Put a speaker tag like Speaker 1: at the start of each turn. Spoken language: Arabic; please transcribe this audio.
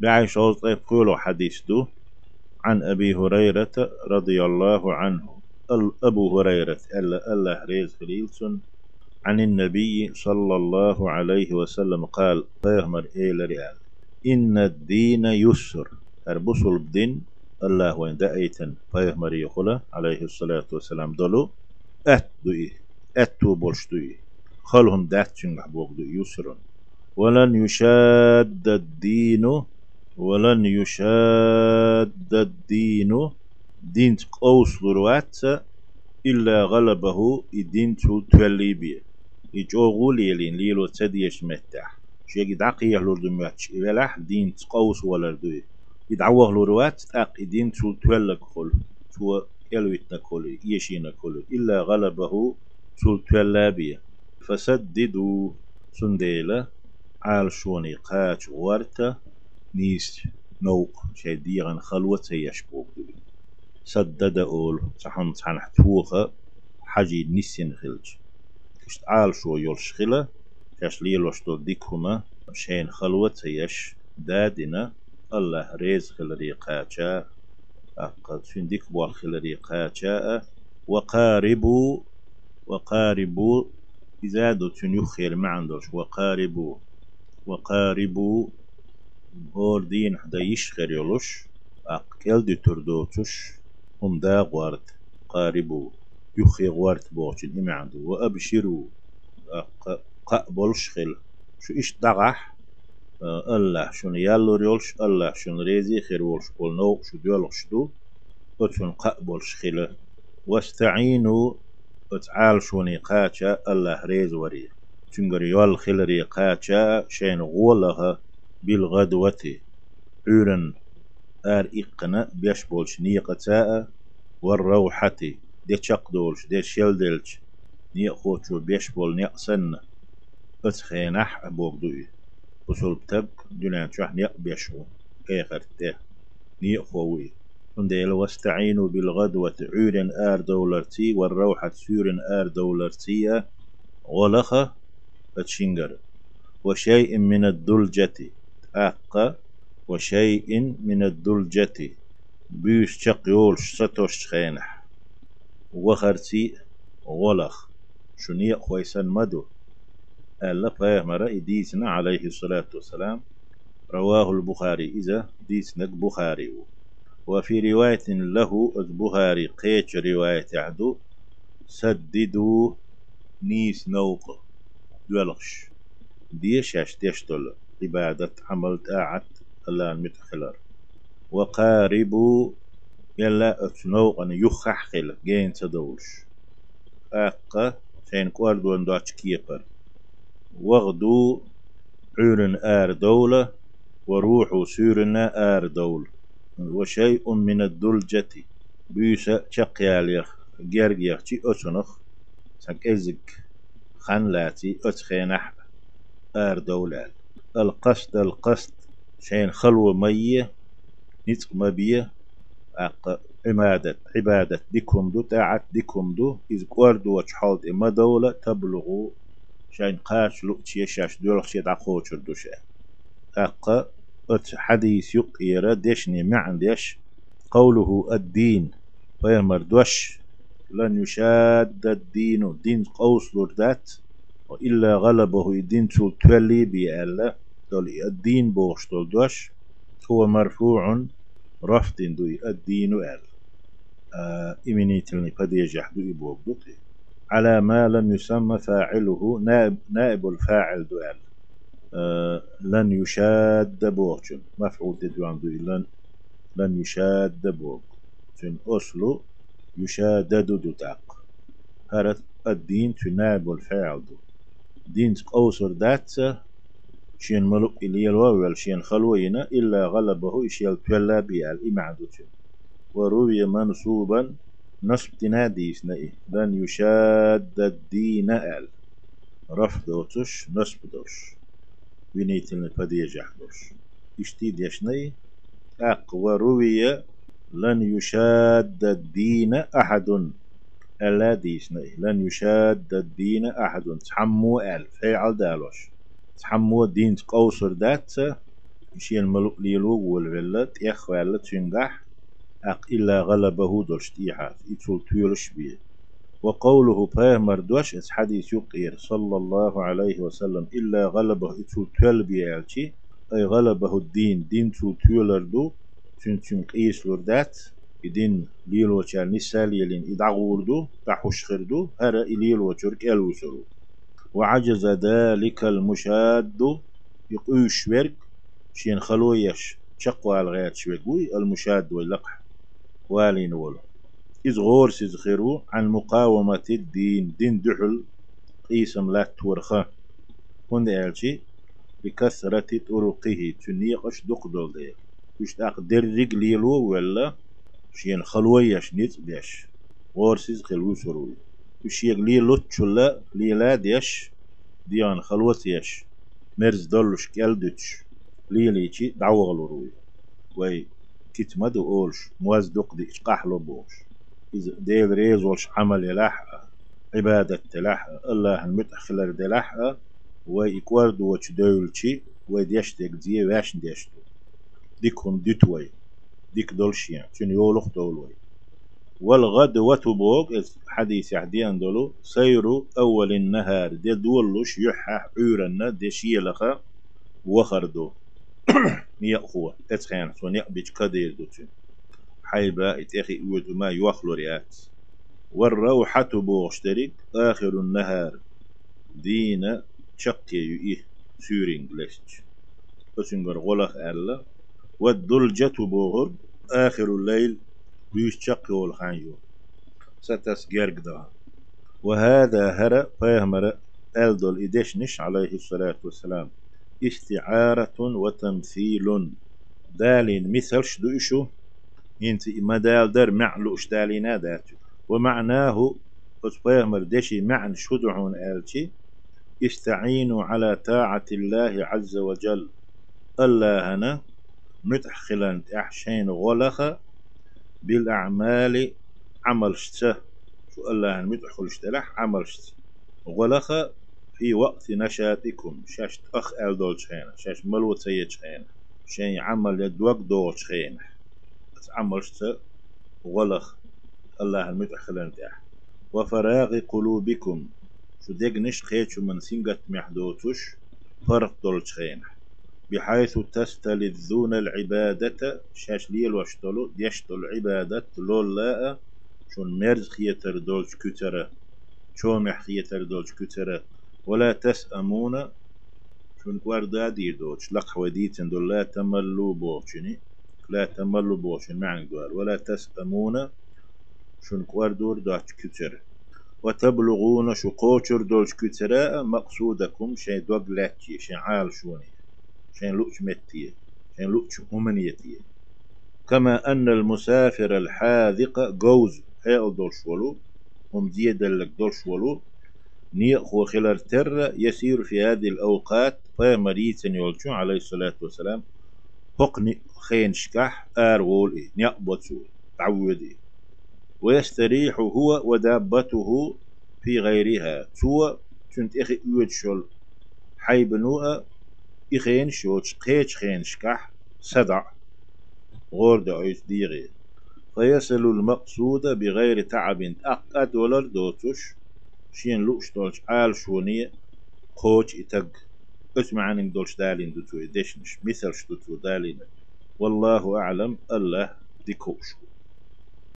Speaker 1: بعيش طيب قولوا حديث دو. عن أبي هريرة رضي الله عنه. أبو هريرة ألا الله ريز خليلسون عن النبي صلى الله عليه وسلم قال فيهمر إيل ريال؟ إن الدين يسر. أربصل الدين الله وين دأيتن. فيهمر يقول عليه الصلاة والسلام. دولو أتدوئي أتو بولشدوئي خلهم داتشن بوغدو يسر ولن يشاد الدين ولن يشاد الدين. دين قوس لروات إلا غلبه الدين تولي بيه يجوغول يلين ليلو تديش متح شيء دعقيه لوردماتش إبلاح دين تقوس ولا دوي. يدعوه لوروات تاق دين تول تولك خل. تو يلويتنا كل يشينا كل إلا غلبه تول تولابية فسددوا سنديلة عال شوني قاش ورتا نيس نوق شي ديغن خلوة يشبوك دوي سدد أول تحن تحن حتوخة حجي نسين خلج. كشت عال شو يولش خلا كاش ليلوش دو ديكهما شين خلوة يش دادنا الله ريز خلري قاچا أقد شين ديك بوال خلري قاچا وقاربوا وقاربوا إذا دو تنيخير ما عندوش وقاربوا وقاربوا هور دين حدا يشخر يولوش أقل دي تردوتش هم دا غوارد قاربوا يخي غوارد بوغشن إما عنده وأبشروا قبل شخل شو إيش دغح الله شون يالو ريولش الله شون ريزي خير ولش نو شو ديولش دو وتشون قبل شخل واستعينوا وتعال شوني قاتشا الله ريز وري. تنقر يول خلري قاتشا شين غولها بالغدوة. عورن آر إقنا بيش بولش نيقتا والروحة. دي تشق دولش دي شيلدلش نيق خوتشو بيش بول نيق سن اتخينح دوي بسول بتب دولان شح نيق بيشو. اخر ته. نيق خوي ونديل واستعينوا بالغدوة. عورن آر دولرتي والروحة سورن آر دولرتي. غلخة اتشنجر وشيء من الدلجة. أقا وشيء من الدلجة. بيش شقيول ستوش خينح. وخرتي غلخ. شنيق خويسان مدو. ألا فيهمر إديسنا عليه الصلاة والسلام. رواه البخاري. إذا ديسنك بخاري. وفي رواية له البخاري قيت رواية عدو. سددوا نيس نوق. دولغش ديشاش ديشتل عبادة عمل تاعت الله المتخلر. وقاربوا يلا اتنو أن يخح خل جين تدولش أقا سين كواردون دواتش كيبر وغدو عورن آر دولة وروحوا سورنا آر دولة. وشيء من الدلجة بيسا شقياليخ جرجيخ تي أتنخ سك إزك خنلاتي أتخينح آر دولة القصد القصد شين خلوة مية نتق مبية عبادة عبادة ديكم دو تاعت ديكم دو. إذ قوردو وشحالت إما دولة تبلغوا شين قاش لؤتي يشاش دولخ شيد عقوشر دوشا أق أت حديث يقير ديشني معن ديش. قوله الدين فيمر دوش. لن يشاد الدين دين قوس لردات. وإلا غلبه الدين تولي بيألا. دول الدين بوش دول دوش هو مرفوع رفض دوي الدين أل. آه إمنيتلني قد يجح دوي بوغدوتي على ما لم يسمى فاعله نائب, نائب الفاعل دوال آه لن يشاد بوغشن مفعول تدوان دوي لن لن يشاد بوغ شن أصله يشادد دو تاق. هرت الدين نائب الفاعل دو. دين قوسر دات شين ملو إلي الواول شين خلوينا إلا غلبه إشيال تولى بي الإمعدوتين وروي منصوبا نصب تناديس نئي لن يشاد الدين أل. رفضوتش نصب دوش. وينيتلن فدي جحدوش إشتيد يشني أق وروي لن يشاد الدين أحد ألا ديسني لن يشاد الدين أحد تحمو أل. فيعل دالوش. تحمو دين قوسر دات شين ملوك ليلو والولا تيخ ولا تنجح أق إلا غلبه دولش تيحات يتول تيولش بيه وقوله باه دوش اس حديث يقير صلى الله عليه وسلم إلا غلبه يتول تول بيالتي أي غلبه الدين دين تول تولردو تن تن قيس لردات إدين ليلو نسال يلين إدعوردو تحوش خردو هرا إليلو تشرك ألوسرو. وعجز ذلك المشاد. يقوش ورك شين خلويش شقوا الغيات شوي المشاد واللقح. والين ولو إذ غور سيزخيرو عن مقاومة الدين. دين دحل قيسم لا تورخه هند ألشي بكثرة طرقه. تنيقش دق دول دي وش تاق درج ليلو ولا شين خلويش نيت بيش. غور سيزخيرو سروي وش يغلي تشلا ليلا ديش ديان خلوتيش مرز دولش كالدتش ليليتي دعوغلو وي كيت مدو أولش موز دق دي قحلو بوش. إذا ديل ريز ولش عمل لحقة عبادة لحقة الله المتأخلر لحقة ويكوردو وش دولشي وديشتك دي واش ديشتو. ديكهم ديتوي ديك دولشيان تون يولوخ دولوي والغد وتبوك حديث يحديان دولو سيرو أول النهار دي دولوش يحح عورنا دي شيلخا وخردو. أخوة تتخيان سو نيا بيج كدير دوتين حيبا إتخي اود ما يوخلو ريات والروحة بوغشتريك آخر النهار. دينا شقي يؤيه سورينج لشت أسنجر غلق ألا. والدلجة بوغر آخر الليل. بيش شقي والخانيو ستس جرق وهذا هرى فيهمر ألدول إدشنش عليه الصلاة والسلام. استعارة وتمثيل. دال مثل شدو إشو؟ ينت مدال در معلوش دالينا داتو ومعناه أصبح مردشي معن شدعون آلتي استعينوا على طاعة الله عز وجل. الله هنا متحخلا أحشين غلخ بالأعمال عمل شته شو الله متحخل اشتلح عمل شته غلخ في وقت نشاتكم. شاش أخ أل دول شخينة. شاش ملو تسيد شخينة. شين عمل يدوك دول شخينة. بس عمل شتا غلخ. الله المتأخلن تاح وفراغ قلوبكم. شو دقنش خيتشو من سنجت محدوتش فرق دول شخينة. بحيث تستلذون العبادة. شاش ليل واشتلو؟ ديشتل العبادة. لول لا شون مرز خيتر دولش كترة شومح خيتر دولش كترة ولا تسأمون. شون وردا دير دوش لق وديتن دول لا تملوا بوشني. لا تملوا بوشن معنى دوار ولا تسأمون. شون دور دوش كتر وتبلغون شو قوشر دوش كتر مقصودكم شيء دوغ لاتي شيء عال شوني. شيء لوش متي شيء لوش أمنيتي كما أن المسافر الحاذق جوز هيل دولش ولو هم ديدلك دولش ولو نيخو خلال تر يسير في هذه الأوقات فمريت يولشو عليه الصلاة والسلام حقني خين شكح آر وولي نيقبطو تعودي. ويستريح هو ودابته في غيرها. سوى تنت إخي شول حيب نوء إخين شوش قيش خين شكح سدع غور عيش ديغي. فيصل المقصود بغير تعب أقد ولا دوتش شين لوش دولش عال شونية قوش إتق. اسمع عن دولش دالين دوتو إدشنش مثل شتوتو دالين. والله أعلم الله ديكوشو